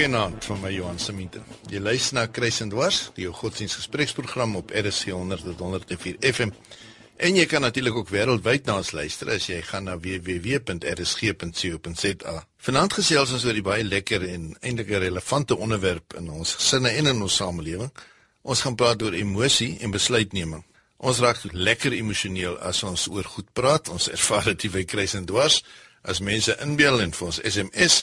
Goeienaand van my Johan Seminten. Jy luister na Kruis en Dwars, die jou godsdienstgespreksprogram op RSG 100 tot 104 FM. En jy kan natuurlik ook wêreldwyd na ons luister as jy gaan na www.rsg.co.za. Vanaand gesels ons oor die baie lekker en eintlik relevante onderwerp in ons gesinne en in ons samelewing. Ons gaan praat oor emosie en besluitneming. Ons raak lekker emosioneel as ons oor goed praat. Ons ervaar dit by Kruis en Dwars as mense inbeel en vir ons SMS.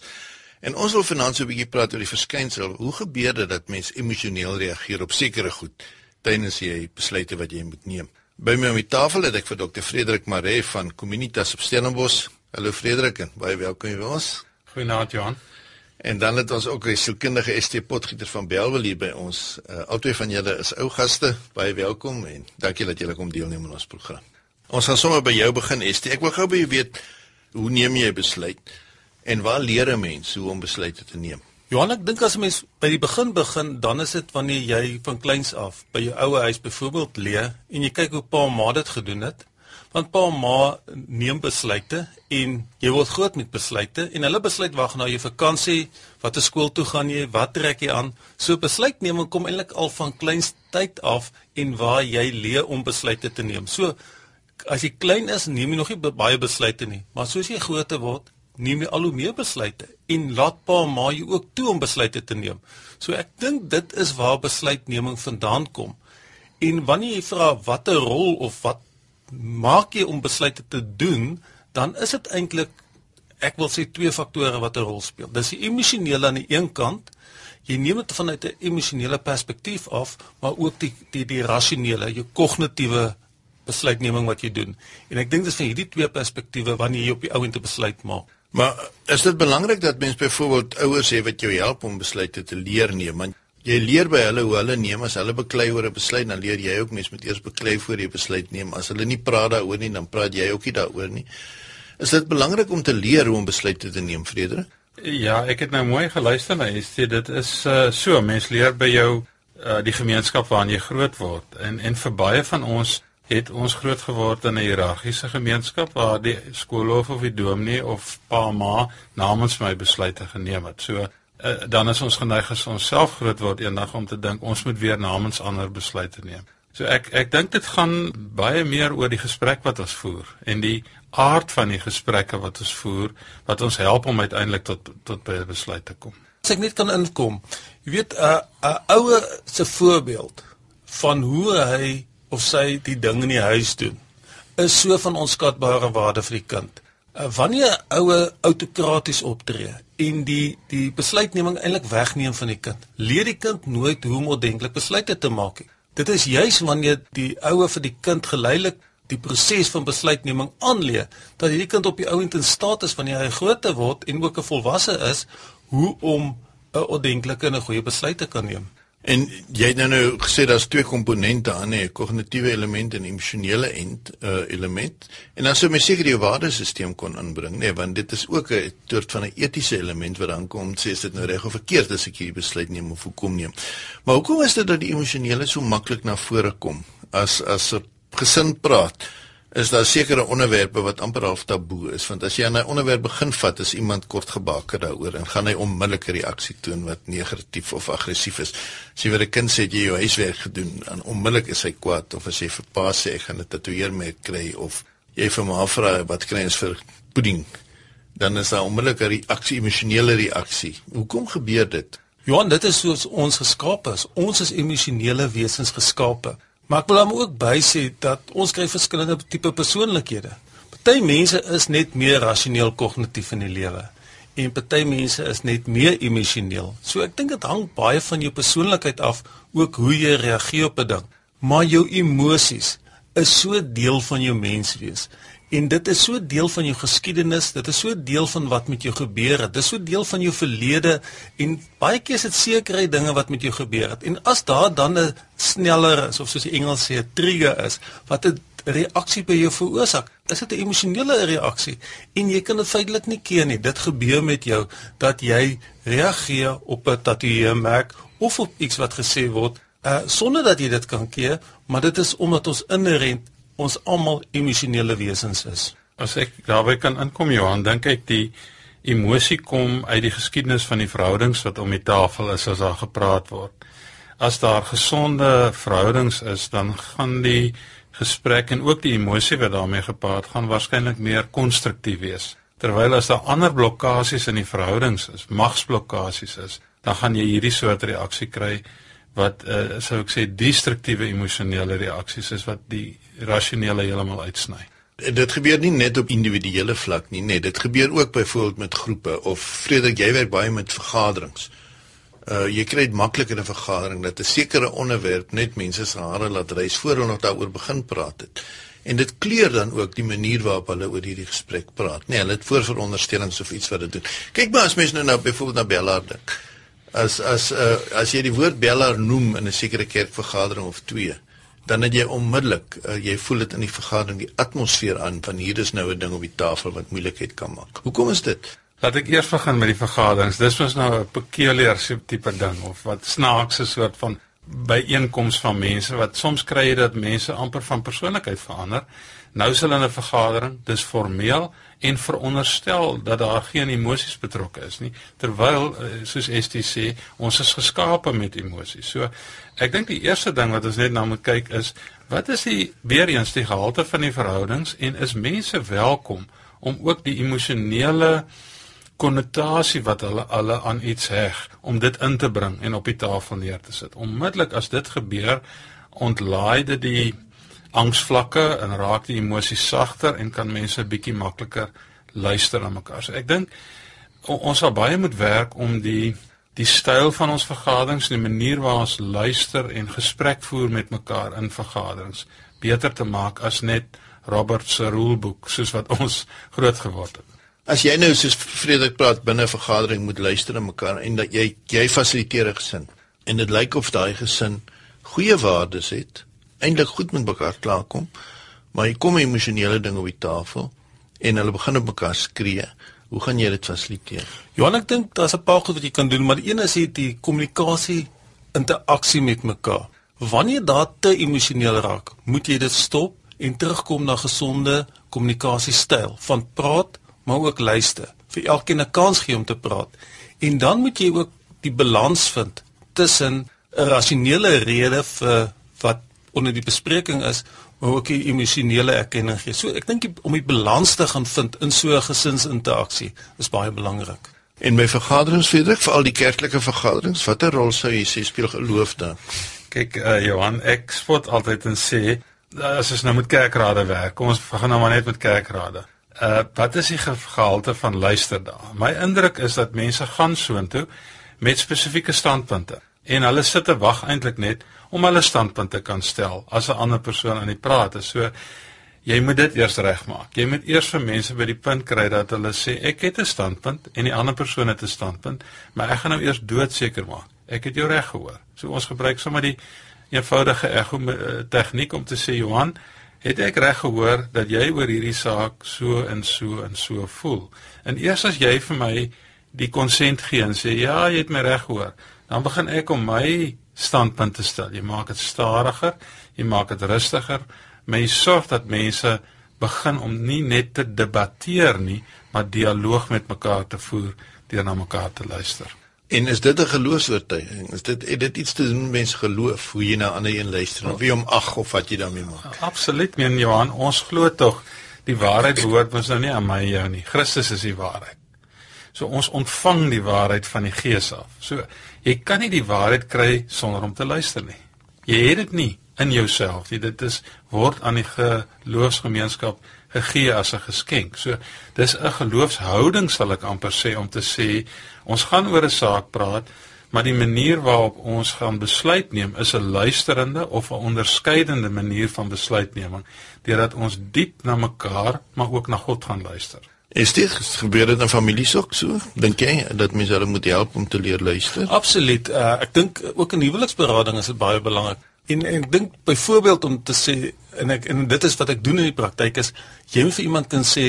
En ons wil vanaand so 'n bietjie praat oor die verskynsel. Hoe gebeur dit dat mense emosioneel reageer op sekere goed tydens jy besluite wat jy moet neem? By my om die tafel het ek vir Dr. Frederik Maree van Communitas op Stellenbosch. Hallo Frederik en baie welkom by ons. Goeienaand Johan. En dan het ons ook 'n sielkundige ST Potgieter van Belwel hier by ons. Uh, Albei van julle is ou gaste. Baie welkom en dankie dat julle kom deelneem aan ons program. Ons gaan sommer by jou begin ST. Ek wil gou by jou weet hoe neem jy 'n besluit en waar leer 'n mens hoe om besluite te neem? Johan, ek dink as 'n mens by die begin begin, dan is dit wanneer jy van kleins af by jou ouer huis byvoorbeeld leer en jy kyk hoe pa en ma dit gedoen het. Want pa en ma neem besluite en jy word groot met besluite en hulle besluit waar gaan nou jy vakansie, watter skool toe gaan jy, wat trek jy aan? So besluitneming kom eintlik al van kleins tyd af en waar jy leer om besluite te neem. So as jy klein is, neem jy nog nie baie besluite nie, maar soos jy groter word, neem jy al hoe meer besluite en laat pa en ma jou ook toe om besluite te neem. So ek dink dit is waar besluitneming vandaan kom. En wanneer jy vra watter rol of wat maak jy om besluite te doen, dan is dit eintlik ek wil sê twee faktore wat 'n rol speel. Dis die emosionele aan die een kant. Jy neem dit vanuit 'n emosionele perspektief af, maar ook die die die rasionele, jou kognitiewe besluitneming wat jy doen. En ek dink dis van hierdie twee perspektiewe wanneer jy op die ou end 'n besluit maak. Maar is dit belangrik dat mens byvoorbeeld ouers hê wat jou help om besluite te leer neem? Want jy leer by hulle hoe hulle neem as hulle beklei oor 'n besluit, dan leer jy ook mens moet eers beklei voor jy besluit neem. As hulle nie praat daaroor nie, dan praat jy ook nie daaroor nie. Is dit belangrik om te leer hoe om besluite te neem, Frederik? Ja, ek het nou mooi geluister na jy sê dit is uh, so, mens leer by jou uh, die gemeenskap waarin jy groot word en en vir baie van ons het ons groot geword in 'n hiërargiese gemeenskap waar die skoolhoof of die dominee of pa ma namens my besluite geneem het. So uh, dan is ons geneig as ons self groot word eendag om te dink ons moet weer namens ander besluite neem. So ek ek dink dit gaan baie meer oor die gesprek wat ons voer en die aard van die gesprekke wat ons voer wat ons help om uiteindelik tot tot by 'n besluit te kom. As ek net kan inkom. Jy weet 'n uh, uh, ouer se voorbeeld van hoe hy of sy die ding in die huis doen is so van onskatbare waarde vir die kind. Uh, wanneer oue autokraties optree en die die besluitneming eintlik wegneem van die kind, leer die kind nooit hoe om ordentlik besluite te maak nie. Dit is juis wanneer die oue vir die kind geleidelik die proses van besluitneming aanleer dat hierdie kind op die ouend in staat is wanneer hy groter word en ook 'n volwasse is hoe om 'n ordentlike en 'n goeie besluit te kan neem. En jy het nou, nou gesê daar's twee komponente aan, 'n kognitiewe element en emosionele uh, element. En dan sou mens seker die waardesisteem kon inbring, nê, want dit is ook 'n soort van 'n etiese element wat dan kom sê is dit nou reg of verkeerd as ek hierdie besluit neem of hoekom neem. Maar hoekom is dit dat die emosionele so maklik na vore kom as as 'n gesin praat? Is daar sekere onderwerpe wat amper half taboe is want as jy aan 'n onderwerp begin vat is iemand kort gebake daaroor en gaan hy onmiddellike reaksie toon wat negatief of aggressief is. As jy vir 'n kind sê jy jou huiswerk gedoen en onmiddellik is hy kwaad of as jy vir pa sê ek gaan 'n tatoeëermerk kry of jy vir ma vra wat kry ons vir pudding dan is daar onmiddellike reaksie, emosionele reaksie. Hoekom gebeur dit? Johan, dit is soos ons geskaap is. Ons is emosionele wesens geskape. Maar ek wil hom ook bysê dat ons kry verskillende tipe persoonlikhede. Party mense is net meer rasioneel kognitief in die lewe en party mense is net meer emosioneel. So ek dink dit hang baie van jou persoonlikheid af ook hoe jy reageer op 'n ding. Maar jou emosies is so deel van jou menswees. En dit is so deel van jou geskiedenis, dit is so deel van wat met jou gebeur het. Dit is so deel van jou verlede en baie keer is dit sekere dinge wat met jou gebeur het. En as daar dan 'n sneller is of soos die Engels sê 'n trigger is wat 'n reaksie by jou veroorsaak, is dit 'n emosionele reaksie en jy kan dit feitelik nie keer nie. Dit gebeur met jou dat jy reageer op 'n tatoeëermerk of op iets wat gesê word uh sonder dat jy dit kan keer, maar dit is omdat ons inherënt ons almal emosionele wesens is. As ek daarby kan inkom Johan, dink ek die emosie kom uit die geskiedenis van die verhoudings wat om die tafel is as daar gepraat word. As daar gesonde verhoudings is, dan gaan die gesprek en ook die emosie wat daarmee gepaard gaan waarskynlik meer konstruktief wees. Terwyl as daar ander blokkades in die verhoudings is, magsblokkades is, dan gaan jy hierdie soort reaksie kry wat uh, sou ek sê destruktiewe emosionele reaksies is wat die rasionele heeltemal uitsny. Dit gebeur nie net op individuele vlak nie, nee, dit gebeur ook byvoorbeeld met groepe of Frederik, jy werk baie met vergaderings. Uh jy kry dit maklik in 'n vergadering dat 'n sekere onderwerp net mense se hare laat rys voor hulle nog daaroor begin praat het. En dit kleur dan ook die manier waarop hulle oor hierdie gesprek praat. Nee, hulle het voorveronderstellings of iets wat dit doen. Kyk maar as mense nou nou byvoorbeeld na Bellard dink as as uh, as jy die woord beller noem in 'n sekere kerkvergadering of twee dan het jy onmiddellik uh, jy voel dit in die vergadering die atmosfeer aan van hier is nou 'n ding op die tafel wat moeilikheid kan maak. Hoekom is dit? Laat ek eers begin met die vergaderings. Dis mos nou 'n peculiar tipe ding of wat snaakse soort van byeenkoms van mense wat soms kry jy dat mense amper van persoonlikheid verander. Nou is hulle in 'n vergadering, dis formeel en veronderstel dat daar geen emosies betrokke is nie terwyl eh, soos ST sê ons is geskape met emosies. So ek dink die eerste ding wat ons net na moet kyk is wat is die weer eens die gehalte van die verhoudings en is mense welkom om ook die emosionele konnotasie wat hulle alle aan iets heg om dit in te bring en op die tafel neer te sit. Onmiddellik as dit gebeur ontlaai dit die angsvlakke en raak die emosies sagter en kan mense bietjie makliker luister na mekaar. So ek dink ons sal baie moet werk om die die styl van ons vergaderings, die manier waarop ons luister en gesprek voer met mekaar in vergaderings beter te maak as net Robert se ruleboek soos wat ons groot geword het. As jy nou soos Frederik praat binne 'n vergadering moet luister na mekaar en dat jy jy fasiliteer 'n gesin en dit lyk of daai gesin goeie waardes het eintlik goed met mekaar klaarkom, maar hier kom emosionele dinge op die tafel en hulle begin op mekaar skree. Hoe gaan jy dit fasiliteer? Johan, ek dink daar's 'n paar goed wat jy kan doen, maar een is hier die kommunikasie interaksie met mekaar. Wanneer daar te emosioneel raak, moet jy dit stop en terugkom na gesonde kommunikasiestyl van praat, maar ook luister. Vir elkeen 'n kans gee om te praat. En dan moet jy ook die balans vind tussen 'n rasionele rede vir wat onder die bespreking is maar ook die emosionele erkenning gee. So ek dink om die balans te gaan vind in so 'n gesinsinteraksie is baie belangrik. En my vergaderings Frederik, vir al die kerklike vergaderings, watter rol sou jy sê speel geloof dan? Kyk uh, Johan, ek spot altyd en sê as ons nou met kerkrade werk, kom ons begin nou maar net met kerkrade. Uh wat is die gehalte van luister daar? My indruk is dat mense gaan soontoe met spesifieke standpunte en hulle sit te wag eintlik net om hulle standpunt te kan stel as 'n ander persoon aan die praat is. So jy moet dit eers regmaak. Jy moet eers vir mense by die punt kry dat hulle sê ek het 'n standpunt en die ander persoon het 'n standpunt, maar ek gaan nou eers doodseker maak. Ek het jou reg gehoor. So ons gebruik sommer die eenvoudige ego eh, tegniek om te sê Johan, het ek reg gehoor dat jy oor hierdie saak so en so en so voel. En eers as jy vir my die konsent gee en sê ja, jy het my reg gehoor, dan begin ek om my standpunt te stel. Jy maak dit stadiger, jy maak dit rustiger, jy sorg dat mense begin om nie net te debatteer nie, maar dialoog met mekaar te voer deur na mekaar te luister. En is dit 'n geloofsvertuiging? Is dit het dit iets te doen met mense geloof hoe jy na ander een luister of wie om ag of wat jy daarmee maak? Absoluut, meen Johan, ons glo tog die waarheid behoort mos nou nie aan my jou nie. Christus is die waarheid. So ons ontvang die waarheid van die Gees af. So jy kan nie die waarheid kry sonder om te luister nie. Jy het dit nie in jouself nie. Dit is word aan die geloofsgemeenskap gegee as 'n geskenk. So dis 'n geloofshouding sal ek amper sê om te sê ons gaan oor 'n saak praat, maar die manier waarop ons gaan besluit neem is 'n luisterende of 'n onderskeidende manier van besluitneming deurdat ons diep na mekaar maar ook na God gaan luister. Is dit gebeur dit in families ook so? Dink jy dat mense hulle moet help om te leer luister? Absoluut. Uh, ek dink ook in huweliksberading is dit baie belangrik. En, en ek dink byvoorbeeld om te sê en ek en dit is wat ek doen in die praktyk is jy moet vir iemand kan sê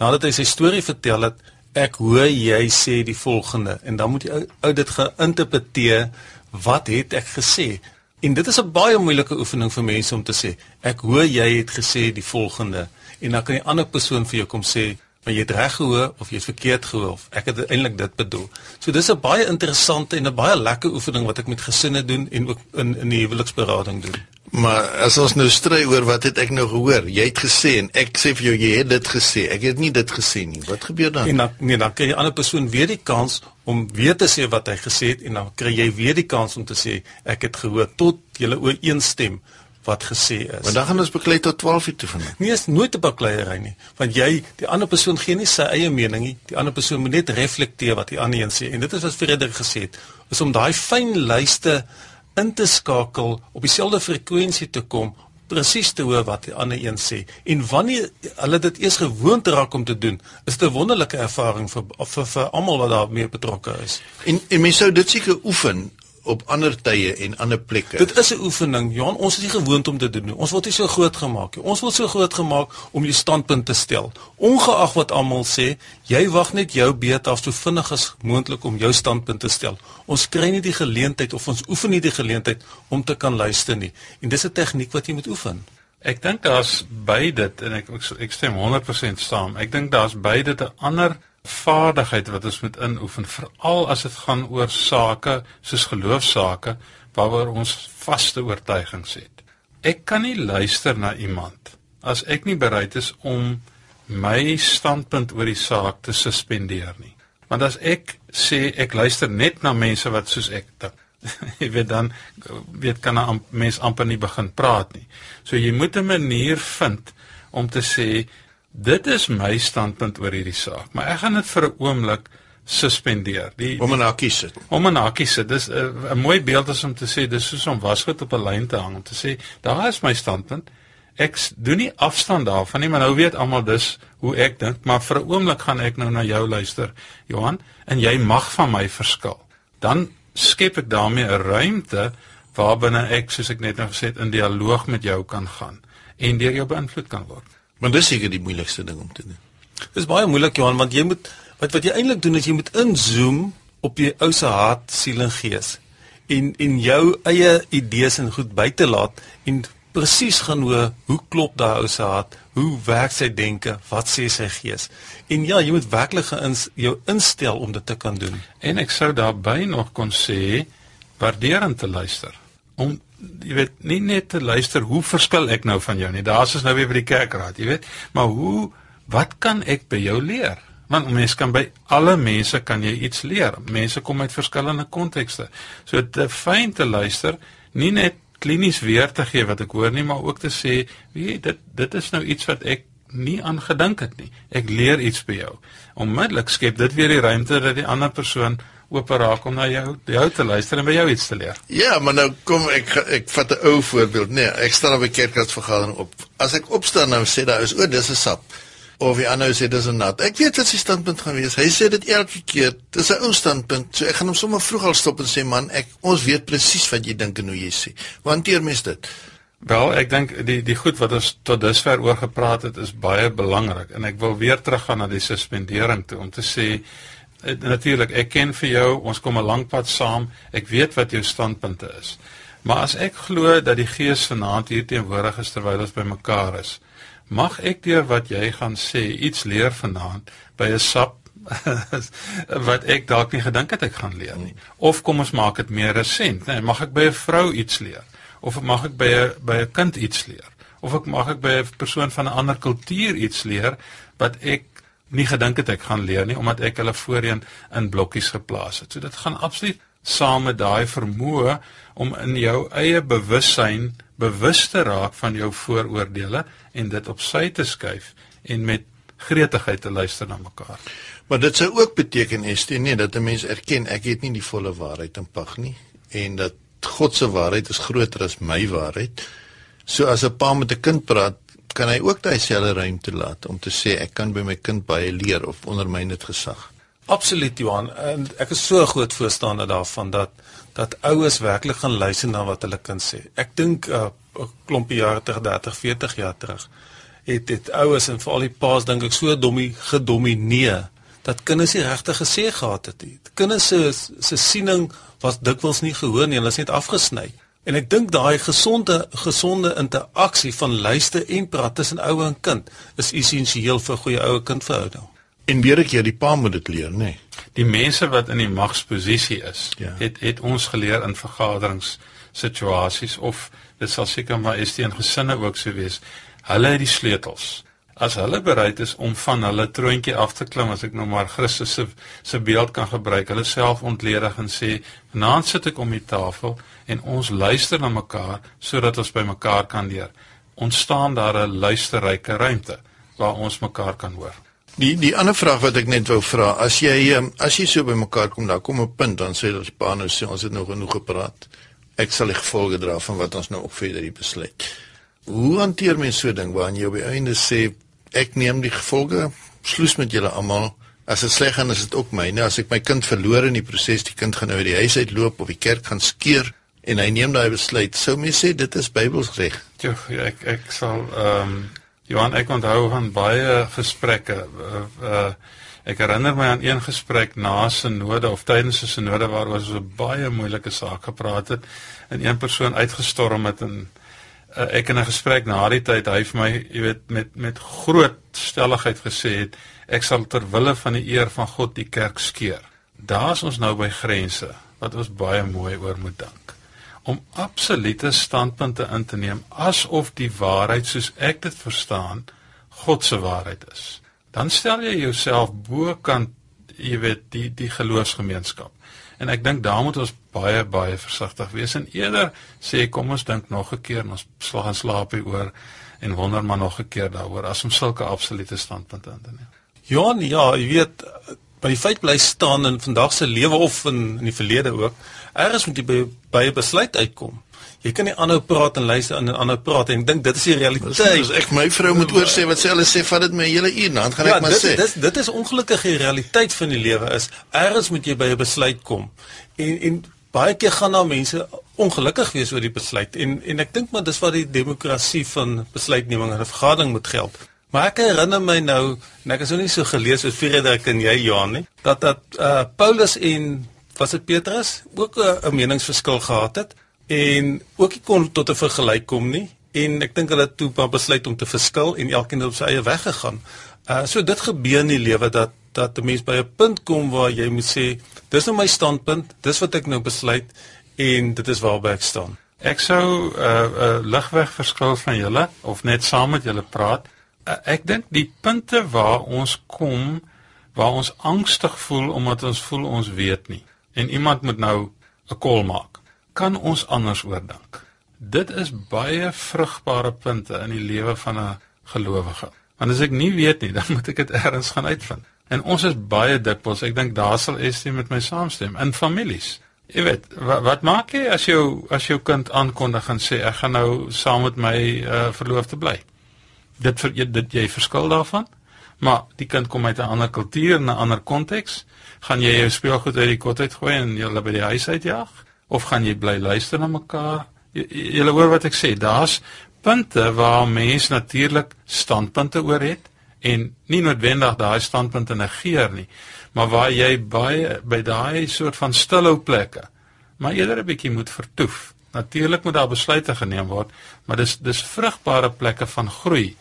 nadat hy sy storie vertel het ek hoor jy sê die volgende en dan moet jy ou dit geïnterpreteer wat het ek gesê en dit is 'n baie moeilike oefening vir mense om te sê ek hoor jy het gesê die volgende en dan kan die ander persoon vir jou kom sê want jy het reg gehoor of jy het verkeerd gehoor of ek het eintlik dit bedoel. So dis 'n baie interessante en 'n baie lekker oefening wat ek met gesinne doen en ook in in die huweliksberading doen. Maar as ons nou stry oor wat het ek nou gehoor? Jy het gesê en ek sê vir jou jy het dit gesê. Ek het nie dit gesê nie. Wat gebeur dan? En dan nee, dan kry die ander persoon weer die kans om weer te sê wat hy gesê het en dan kry jy weer die kans om te sê ek het gehoor tot jy ooreenstem wat gesê is. Want dan gaan ons beklei tot 12 uur toe vanaand. Nee, is nooit 'n bakleierery nie, want jy die ander persoon gee nie sy eie mening nie. Die ander persoon moet net reflekteer wat die ander een sê en dit is wat Frederik gesê het, is om daai fyn luiste in te skakel op dieselfde frekwensie te kom presies te hoor wat die ander een sê en wanneer hulle dit eers gewoond raak om te doen is dit 'n wonderlike ervaring vir vir, vir almal wat daarmee betrokke is en en mense sou dit seker oefen op ander tye en ander plekke. Dit is 'n oefening. Johan, ons is nie gewoond om dit te doen. Ons word nie so groot gemaak nie. Ons word so groot gemaak om jou standpunt te stel. Ongeag wat almal sê, jy wag net jou beurt af so vinnig as moontlik om jou standpunt te stel. Ons kry nie die geleentheid of ons oefen nie die geleentheid om te kan luister nie. En dis 'n tegniek wat jy moet oefen. Ek dink daar's by dit en ek ek stem 100% saam. Ek dink daar's by dit 'n ander vaardigheid wat ons moet inoefen veral as dit gaan oor sake soos geloofsake waaroor ons vaste oortuigings het. Ek kan nie luister na iemand as ek nie bereid is om my standpunt oor die saak te suspendeer nie. Want as ek sê ek luister net na mense wat soos ek dink, jy weet dan weet kan 'n mens amper nie begin praat nie. So jy moet 'n manier vind om te sê Dit is my standpunt oor hierdie saak, maar ek gaan dit vir 'n oomblik suspendeer. Die om 'n hakkie sit. Om 'n hakkie sit. Dis 'n mooi beeld is om te sê dis soos om wasgoed op 'n lyn te hang om te sê daar is my standpunt. Ek doen nie afstand daarvan nie, maar nou weet almal dis hoe ek dink, maar vir 'n oomblik gaan ek nou na jou luister, Johan, en jy mag van my verskil. Dan skep ek daarmee 'n ruimte waarbinne ek, soos ek net nou gesê het, in dialoog met jou kan gaan en deur jou beïnvloed kan word. Want dis seker die moeilikste ding om te doen. Dis baie moeilik Johan, want jy moet wat wat jy eintlik doen is jy moet inzoom op jou ou se hart, siel en gees en en jou eie idees en goed buite laat en presies gaan hoor hoe klop daai ou se hart, hoe werk sy denke, wat sê sy gees. En ja, jy moet werklik geins jou instel om dit te kan doen. En ek sou daarby nog kon sê waarderend te luister om jy weet nie net te luister hoe verskil ek nou van jou nie. Daar's ons nou weer by die kerkraad, jy weet. Maar hoe wat kan ek by jou leer? Want mense kan by alle mense kan jy iets leer. Mense kom uit verskillende kontekste. So dit is fyn te luister, nie net klinies weer te gee wat ek hoor nie, maar ook te sê, weet jy, dit dit is nou iets wat ek nie aan gedink het nie. Ek leer iets by jou. Onmiddellik skep dit weer die ruimte dat die ander persoon oop raak om na jou jou te luister en by jou iets te leer. Ja, maar nou kom ek ek vat 'n ou voorbeeld. Nee, ek staan op 'n kerkradsvergadering op. As ek opstaan nou sê daar is o, dis 'n sap. Of die ander sê dis 'n nat. Ek weet wat sy standpunt gaan wees. Hy sê dit elke keer. Dis 'n ou standpunt. So ek gaan hom sommer vroeg al stop en sê man, ek ons weet presies wat jy dink en hoe jy sê. Wanneer mens dit? Wel, ek dink die die goed wat ons tot dusver oor gepraat het is baie belangrik en ek wil weer teruggaan na die suspendering toe om te sê natuurlik ek ken vir jou ons kom 'n lang pad saam ek weet wat jou standpunte is. Maar as ek glo dat die gees vanaand hier teenwoordig is terwyl ons bymekaar is mag ek deur wat jy gaan sê iets leer vanaand by 'n sap wat ek dalk nie gedink het ek gaan leer nie. Of kom ons maak dit meer resent nê mag ek by 'n vrou iets leer? Of mag ek by 'n by 'n kind iets leer? Of ek mag ek by 'n persoon van 'n ander kultuur iets leer wat ek nie gedink het ek gaan leer nie omdat ek hulle voorheen in blokkies geplaas het. So dit gaan absoluut saam met daai vermoë om in jou eie bewussyn bewus te raak van jou vooroordeele en dit op sy te skuif en met gretigheid te luister na mekaar. Maar dit sou ook beteken is dit nie dat 'n mens erken ek het nie die volle waarheid in pag nie en dat God se waarheid is groter as my waarheid. So as 'n pa met 'n kind praat, kan hy ook daai selfe ruimte laat om te sê ek kan by my kind baie leer of onder my net gesag. Absoluut Johan, en ek is so groot voorstander daarvan dat dat ouers werklik gaan luister na wat hulle kind sê. Ek dink 'n uh, klompie jare terug, 30, 40 jaar terug, het dit ouers en veral die paas dink ek so domie gedomineer dat kinders nie regtig gesê gehad het nie. Kinders se se siening was dikwels nie gehoor nie, hulle is net afgesny. En ek dink daai gesonde gesonde interaksie van luister en praat tussen ouer en kind is essensieel vir goeie ouer kind verhouding. En weer ek hier die pa moet dit leer, nê. Nee. Die mense wat in die magsposisie is, Ja. het het ons geleer in vergaderings situasies of dit sal seker maar is teen gesinne ook so wees. Hulle het die sleutels. As hulle bereid is om van hulle troontjie af te klim, as ek nou maar Christus se se beeld kan gebruik, hulle self ontledig en sê, "Vanaand sit ek om die tafel en ons luister na mekaar sodat ons by mekaar kan leer." Ontstaan daar 'n luisterryke ruimte waar ons mekaar kan hoor. Die die ander vraag wat ek net wou vra, as jy um, as jy so bymekaar kom, dan kom 'n punt dan sê ons pa nou sê ons het nou genoeg gepraat. Ek sal die gevolge dra van wat ons nou ook verder besluit. Hoe hanteer mens so 'n ding waarin jy op die einde sê ek neem die gevolge, sloes met julle almal. As dit sleg gaan, is dit ook myne. As ek my kind verloor in die proses, die kind gaan nou uit die huis uitloop of die kerk gaan skeer en hy neem daai besluit. Sou mens sê dit is Bybelsreg? Ja, ek ek sal ehm um, Johan ek onthou van baie gesprekke uh, uh ek herinner my aan een gesprek na 'n sinode of tydens 'n sinode waar ons oor baie moeilike saak gepraat het en een persoon uitgestorm het en uh, ek in 'n gesprek na die tyd hy vir my jy weet met met groot stelligheid gesê het ek sal ter wille van die eer van God die kerk skeer. Daar's ons nou by grense wat ons baie mooi oor moet dink om absolute standpunte in te neem asof die waarheid soos ek dit verstaan God se waarheid is. Dan stel jy jouself bokant jy weet die die geloofsgemeenskap. En ek dink daar moet ons baie baie versigtig wees en eerder sê kom ons dink nog 'n keer en ons slag en slaap hieroor en wonder maar nog 'n keer daaroor as om sulke absolute standpunte in te neem. Ja, nee, ja, jy weet by die feit bly staan in vandag se lewe of in in die verlede ook. Ergens moet jy by by 'n besluit uitkom. Jy kan nie aanhou praat en luister en aanhou praat en ek dink dit is die realiteit. As ek my vrou moet oor sê wat sy hulle sê, vat dit my 'n hele uur, dan gaan ek ja, maar dit, sê. Dit dit is ongelukkig die realiteit van die lewe is ergens moet jy by 'n besluit kom. En en baie keer gaan daar mense ongelukkig wees oor die besluit en en ek dink maar dis wat die demokrasie van besluitneming en 'n vergadering moet geld. Maar ek herinner my nou, en ek is nou nie so gelees soos Frederik en jy Johan nie, dat dat uh, Paulus en was dit Petrus ook 'n uh, meningsverskil gehad het en ook nie kon tot 'n vergelyk kom nie en ek dink hulle toe maar besluit om te verskil en elkeen op sy eie weg gegaan. Uh so dit gebeur in die lewe dat dat 'n mens by 'n punt kom waar jy moet sê dis nou my standpunt, dis wat ek nou besluit en dit is waarby ek staan. Ek sou 'n uh, uh, ligweg verskil van julle of net saam met julle praat. Uh, ek dink die punte waar ons kom waar ons angstig voel omdat ons voel ons weet nie en iemand moet nou 'n kol maak, kan ons anders oordink. Dit is baie vrugbare punte in die lewe van 'n gelowige. Want as ek nie weet nie, dan moet ek dit eers gaan uitvind. En ons is baie dikwels, ek dink daar sal Estie met my saamstem in families. Jy weet, wat, wat maak jy as jou as jou kind aankondig en sê ek gaan nou saam met my uh, verloofde bly? Dit vir dit jy verskil daarvan? Maar die kind kom uit 'n ander kultuur en 'n ander konteks. Gaan jy jou speelgoed uit die kot uitgooi en julle by die huis uitjaag of gaan jy bly luister na mekaar? Jy hoor wat ek sê, daar's punte waar mense natuurlik standpunte oor het en nie noodwendig daai standpunte negeer nie, maar waar jy baie by daai soort van stilhou plekke maar eerder 'n bietjie moet vertoef. Natuurlik moet daar besluite geneem word, maar dis dis vrugbare plekke van groei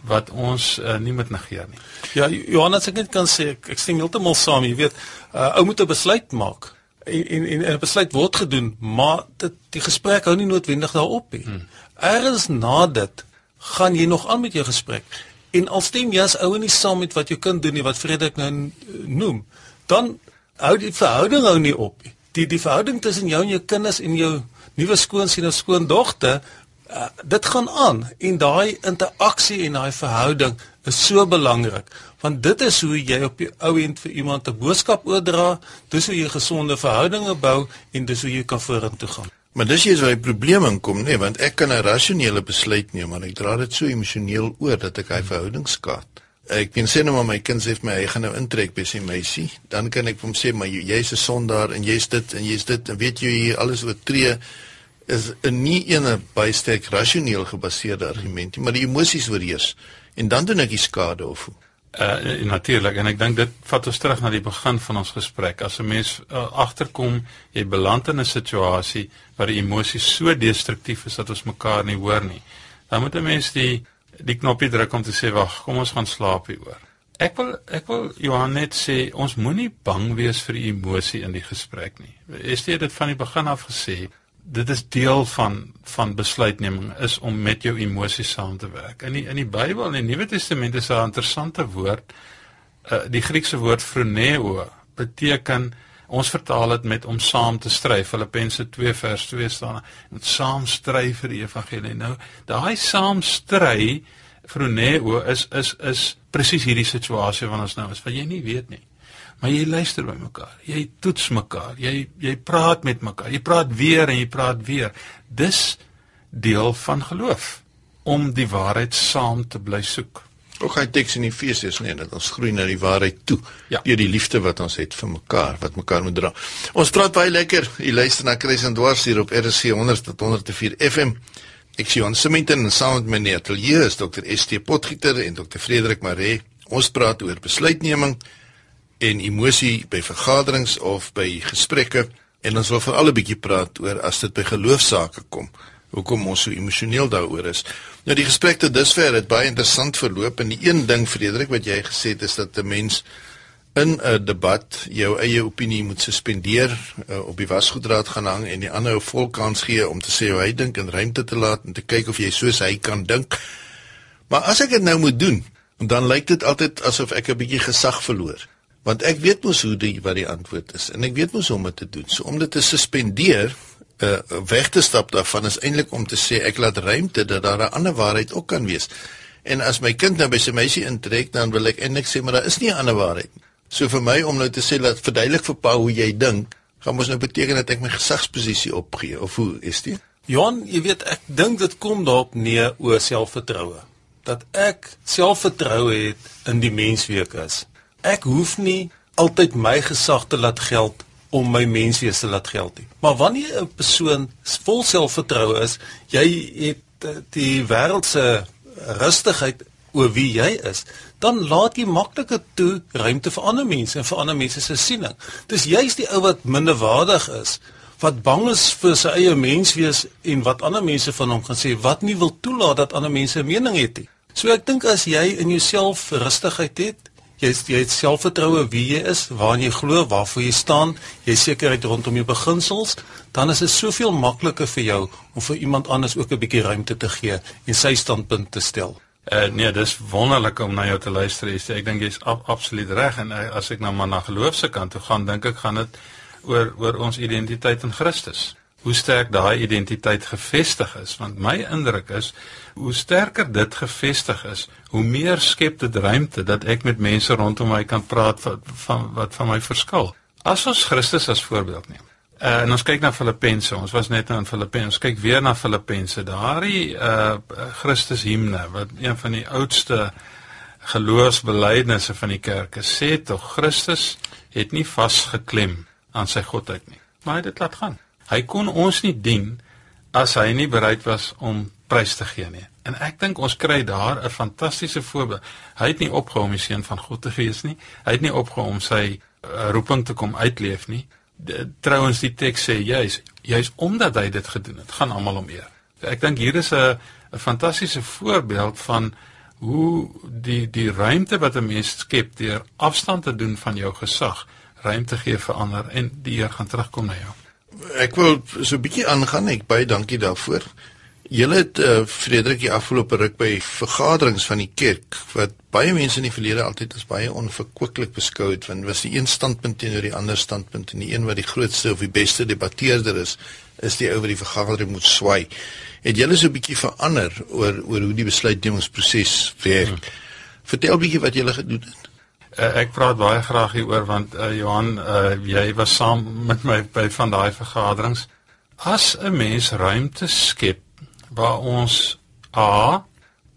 wat ons uh, nie moet negeer nie. Ja, Johannes, ek net kan sê ek, ek stem heeltemal saam, jy weet, uh, ou moet 'n besluit maak. En en en 'n besluit word gedoen, maar dit die gesprek hou nie noodwendig daarop nie. Hmm. Ergens na dit gaan jy nog aan met jou gesprek. En al stem jy as ou nie saam met wat jou kind doen nie, wat Frederik nou noem, dan hou die verhouding hou nie op nie. Die die verhouding tussen jou en jou kinders en jou nuwe skoonseun of skoondogter Uh, dit gaan aan en daai interaksie en daai verhouding is so belangrik want dit is hoe jy op die ou end vir iemand 'n boodskap oordra, dis hoe jy gesonde verhoudinge bou en dis hoe jy kan vorentoe gaan. Maar dis hier waar die probleem inkom, nê, nee, want ek kan 'n rasionele besluit neem, maar ek dra dit so emosioneel oor dat ek hy verhouding skaad. Ek kan sê nou maar my kind sê vir my hy gaan nou intrek by sy meisie, dan kan ek hom sê maar jy's 'n sondaar en jy's dit en jy's dit en weet jy hier alles oortree is 'n nie ene baie sterk rasioneel gebaseerde argument nie, maar die emosies oorheers en dan doen ek die skade of hoe. Uh natuurlik en ek dink dit vat ons terug na die begin van ons gesprek. As 'n mens uh, agterkom jy beland in 'n situasie waar die emosie so destruktief is dat ons mekaar nie hoor nie, dan moet 'n mens die die knoppie druk om te sê wag, kom ons gaan slaap hieroor. Ek wil ek wil Johan net sê ons moenie bang wees vir die emosie in die gesprek nie. Is dit dit van die begin af gesê? Dit is deel van van besluitneming is om met jou emosies saam te werk. In die in die Bybel in die Nuwe Testament is 'n interessante woord. Uh, die Griekse woord phroneo beteken ons vertaal dit met om saam te stry. Filippense 2 vers 2 staan met saam stry vir die evangelie. Nou, daai saam stry phroneo is is is presies hierdie situasie wat ons nou is, wat jy nie weet nie maar jy luister by mekaar. Jy toets mekaar. Jy jy praat met mekaar. Jy praat weer en jy praat weer. Dis deel van geloof om die waarheid saam te bly soek. Ook hy teks in Efesiërs nee, dat ons groei na die waarheid toe ja. deur die liefde wat ons het vir mekaar, wat mekaar moet dra. Ons praat baie lekker. Jy luister na Chris en Dwars hier op RC 100 tot 104 FM. Ek sien ons Simington en saam met my atelier is Dr. ST Potgieter en Dr. Frederik Maree. Ons praat oor besluitneming en emosie by vergaderings of by gesprekke en ons wil vir al 'n bietjie praat oor as dit by geloofsaake kom. Hoekom ons so emosioneel daaroor is. Nou die gesprek tot dusver het baie interessant verloop en die een ding Frederik wat jy gesê het is dat 'n mens in 'n debat jou eie opinie moet suspendeer, uh, op die wasgoedraad gaan hang en die ander 'n vol kans gee om te sê hoe hy dink en ruimte te laat en te kyk of jy soos hy kan dink. Maar as ek dit nou moet doen, dan lyk dit altyd asof ek 'n bietjie gesag verloor want ek weet mos hoe die wat die antwoord is en ek weet mos hoe om dit te doen. So om dit te suspendeer, uh weg te stap daarvan is eintlik om te sê ek laat ruimte dat daar 'n ander waarheid ook kan wees. En as my kind nou by sy meisie intrek, dan wil ek eintlik sê maar daar is nie 'n ander waarheid nie. So vir my om nou te sê dat verduidelik vir pa hoe jy dink, gaan mos nou beteken dat ek my gesagsposisie opgee of hoe is dit? Johan, jy weet ek dink dit kom daarop neer oor selfvertroue. Dat ek selfvertroue het in die mensweek is ek hoef nie altyd my gesag te laat geld om my menswees te laat geld nie. Maar wanneer 'n persoon vol selfvertroue is, jy het eh, die wêreld se rustigheid oor wie jy is, dan laat jy makliker toe ruimte vir ander mense en vir ander mense se siening. Dis juist die ou wat minderwaardig is, wat bang is vir sy eie menswees en wat ander mense van hom gaan sê, wat nie wil toelaat dat ander mense 'n mening het nie. So ek dink as jy in jouself rustigheid het, jy jy het selfvertroue wie jy is, waarna jy glo, waarvoor jy staan, jy sekerheid rondom jou beginsels, dan is dit soveel makliker vir jou om vir iemand anders ook 'n bietjie ruimte te gee en sy standpunt te stel. Uh, nee, dis wonderlik om na jou te luister. Ek dink jy's ab, absoluut reg en uh, as ek nou maar na geloof se kant toe gaan, dink ek gaan dit oor oor ons identiteit in Christus hoe sterk daai identiteit gefestig is want my indruk is hoe sterker dit gefestig is hoe meer skep dit ruimte dat ek met mense rondom my kan praat van, van wat van my verskil. As ons Christus as voorbeeld neem uh, en ons kyk na Filippense ons was net nou in Filippense kyk weer na Filippense daardie uh, Christus himne wat een van die oudste geloofsbelijdenisse van die kerk sê tog Christus het nie vasgeklem aan sy godheid nie. Maar hy het dit laat gaan Hy kon ons nie dien as hy nie bereid was om prys te gee nie. En ek dink ons kry daar 'n fantastiese voorbeeld. Hy het nie opgehou om die seun van God te wees nie. Hy het nie opgehou om sy uh, roeping te kom uitleef nie. Trouwens die teks sê juis juis omdat hy dit gedoen het, gaan almal hom eer. Ek dink hier is 'n 'n fantastiese voorbeeld van hoe die die ruimte wat 'n mens skep deur afstand te doen van jou gesag, ruimte gee vir ander en die Heer gaan terugkom na jou ek wil so 'n bietjie aangaan. Ek baie dankie daarvoor. Julle het uh, Frederik die afgelope ruk by vergaderings van die kerk wat baie mense in die verlede altyd as baie onverkwikkelik beskou het want was die een standpunt teenoor die ander standpunt en die een wat die grootste of die beste debatteerder is is die ou wat die vergadering moet swai. Het julle so 'n bietjie verander oor oor hoe die besluitnemingsproses werk? Hmm. Vertel bietjie wat julle gedoen het. Uh, ek praat baie graag hieroor want uh, Johan, uh, jy was saam met my by van daai vergaderings. As 'n mens ruimte skep waar ons a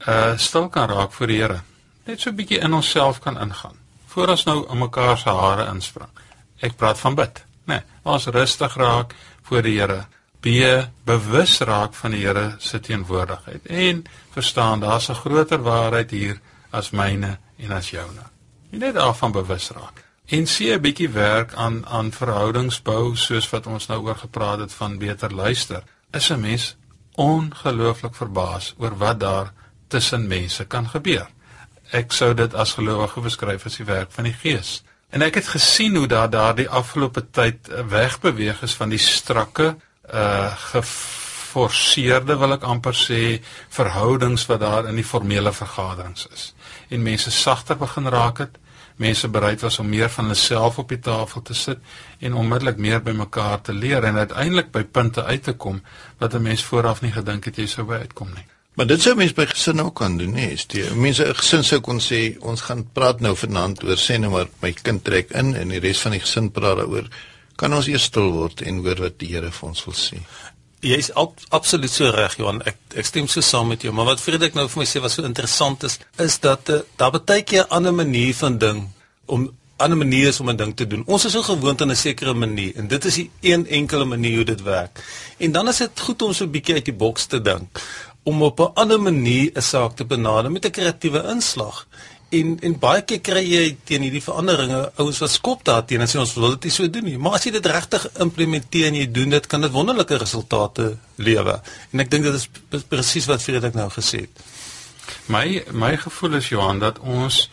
uh, stil kan raak vir die Here, net so 'n bietjie in onsself kan ingaan. Voor ons nou in mekaar se hare inspring. Ek praat van bid, né? Nee, ons rustig raak voor die Here. B bewus raak van die Here se teenwoordigheid en verstaan daar's 'n groter waarheid hier as myne en as joune. Jy net daarvan bewus raak. En sien 'n bietjie werk aan aan verhoudingsbou soos wat ons nou oor gepraat het van beter luister. Is 'n mens ongelooflik verbaas oor wat daar tussen mense kan gebeur. Ek sou dit as gelowige beskryf as die werk van die Gees. En ek het gesien hoe daar daardie afgelope tyd wegbeweeg is van die strakke uh geforseerde wil ek amper sê verhoudings wat daar in die formele vergaderings is. En mense sagter begin raak het. Mense bereid was om meer van hulle self op die tafel te sit en onmiddellik meer by mekaar te leer en uiteindelik by punte uit te kom wat 'n mens vooraf nie gedink het jy sou by uitkom nie. Maar dit sou mense by gesin ook kan doen, nee. Die mense 'n gesin sou kon sê ons gaan praat nou vanaand oor sê nou maar my kind trek in en die res van die gesin praat daaroor. Kan ons eers stil word en hoor wat die Here vir ons wil sê? Jy is ab, absoluut so reg Johan. Ek ek stem so saam met jou, maar wat Frederik nou vir my sê wat so interessant is, is dat uh, daar baie keer 'n ander manier van ding om ander maniere is om 'n ding te doen. Ons is so gewoond aan 'n sekere manier en dit is die een enkele manier hoe dit werk. En dan is dit goed om so 'n bietjie uit die boks te dink om op 'n ander manier 'n saak te benader met 'n kreatiewe inslag. En en baie keer kry jy teen hierdie veranderinge ouens wat skop daarteen en sê ons wil dit nie so doen nie. Maar as jy dit regtig implementeer en jy doen dit, kan dit wonderlike resultate lewe. En ek dink dit is presies wat Frederik nou gesê het. My my gevoel is Johan dat ons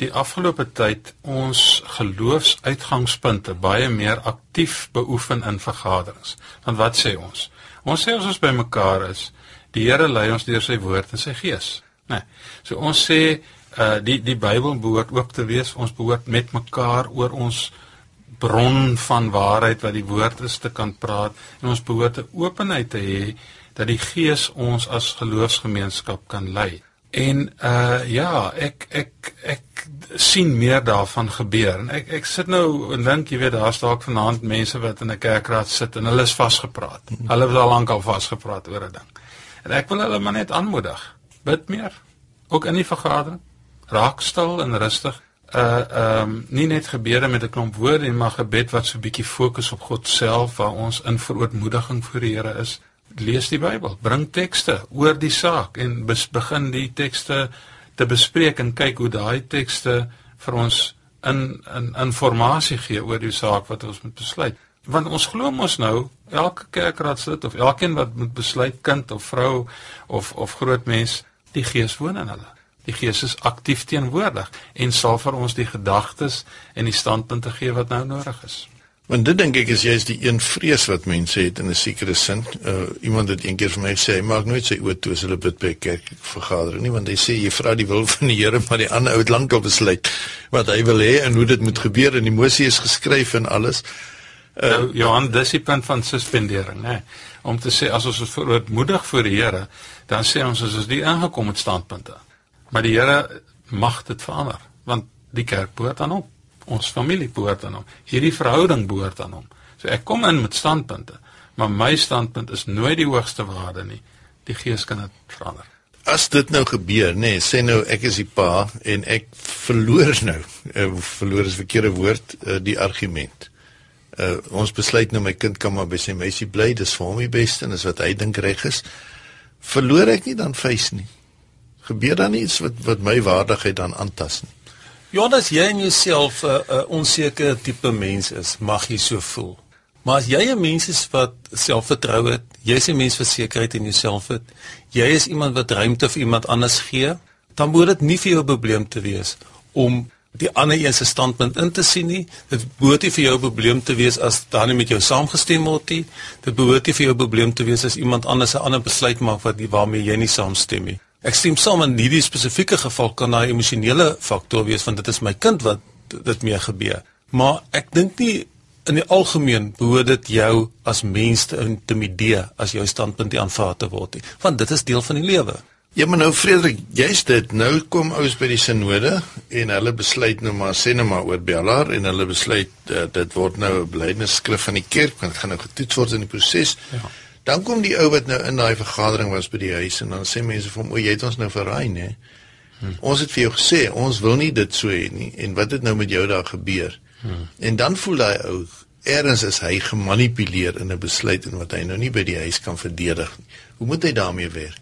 die afgelope tyd ons geloofsuitgangspunte baie meer aktief beoefen in vergaderings. Want wat sê ons? Ons sê ons is bymekaar is Die Here lei ons deur sy woord en sy gees, né? Nee. So ons sê uh die die Bybel behoort oop te wees. Ons behoort met mekaar oor ons bron van waarheid wat die woord is te kan praat en ons behoort 'n openheid te hê dat die Gees ons as geloofsgemeenskap kan lei. En uh ja, ek ek ek sien meer daarvan gebeur. En ek ek sit nou en dink jy weet daar's dalk vanaand mense wat in 'n kerkraad sit en hulle is vasgepraat. Hulle is al lank al vasgepraat oor 'n ding. En ek wil hulle maar net aanmoedig. Bid meer. Ook in die vergadering. Raak stil en rustig. Uh ehm um, nie net gebede met 'n klomp woorde nie, maar gebed wat so 'n bietjie fokus op God self waar ons in verootmoediging voor die Here is. Lees die Bybel, bring tekste oor die saak en begin die tekste te bespreek en kyk hoe daai tekste vir ons in in inligting gee oor die saak wat ons moet besluit want ons glo mos nou elke kerkraadslid of elkeen wat moet besluit kind of vrou of of groot mens die gees woon in hulle die gees is aktief teenwoordig en sal vir ons die gedagtes en die standpunte gee wat nou nodig is want dit dink ek is juist die een vrees wat mense het in 'n sekere sin uh, iemand het eendag vir my gesê maak nooit sy oë toe as hulle bid by 'n kerkvergadering nie want hy sê jy vra die wil van die Here maar die ander ou het lankal besluit wat hy wil hê en hoe dit moet gebeur en die Moses is geskryf en alles Uh, nou, Johan, dis die punt van suspendering, né? Om te sê as ons verootmoedig voor die Here, dan sê ons as ons die ingekom het standpunte. Maar die Here mag dit verander, want die kerk behoort aan hom. Ons familie behoort aan hom. Hierdie verhouding behoort aan hom. So ek kom in met standpunte, maar my standpunt is nooit die hoogste waarde nie. Die Gees kan dit verander. As dit nou gebeur, nê, nee, sê nou ek is die pa en ek verloor nou, uh, verloor is verkeerde woord, uh, die argument uh, ons besluit nou my kind kan maar by sy meisie bly, dis vir hom die beste en dis wat hy dink reg is. Verloor ek nie dan fees nie. Gebeur dan iets wat wat my waardigheid dan aantas nie. Jonas, jy en jouself 'n uh, uh, onsekere tipe mens is, mag jy so voel. Maar as jy 'n mens is wat selfvertroue het, jy's 'n mens versekerheid in jouself het, jy is iemand wat ruimte vir iemand anders gee, dan moet dit nie vir jou 'n probleem te wees om die ander een se standpunt in te sien nie. Dit behoort nie vir jou 'n probleem te wees as dan nie met jou saamgestem word nie. Dit behoort nie vir jou 'n probleem te wees as iemand anders 'n ander besluit maak wat waarmee jy nie saamstem nie. Ek stem saam in hierdie spesifieke geval kan daai emosionele faktor wees want dit is my kind wat dit mee gebeur. Maar ek dink nie in die algemeen behoort dit jou as mens te intimideer as jou standpunt aanvaar te word nie, want dit is deel van die lewe. Ja, maar nou Frederik, jy's dit. Nou kom ouens by die sinode en hulle besluit nou maar sê nou maar oor Bellaar en hulle besluit uh, dit word nou 'n belydenisskrif van die kerk want dit gaan nou getoets word in die proses. Ja. Dan kom die ou wat nou in daai vergadering was by die huis en dan sê mense vir hom, "O, jy het ons nou verraai, né? Hmm. Ons het vir jou gesê ons wil nie dit so hê nie en wat het nou met jou daar gebeur?" Hmm. En dan voel daai ou Erns is hy gemanipuleer in 'n besluit en wat hy nou nie by die huis kan verdedig nie. Hoe moet hy daarmee werk?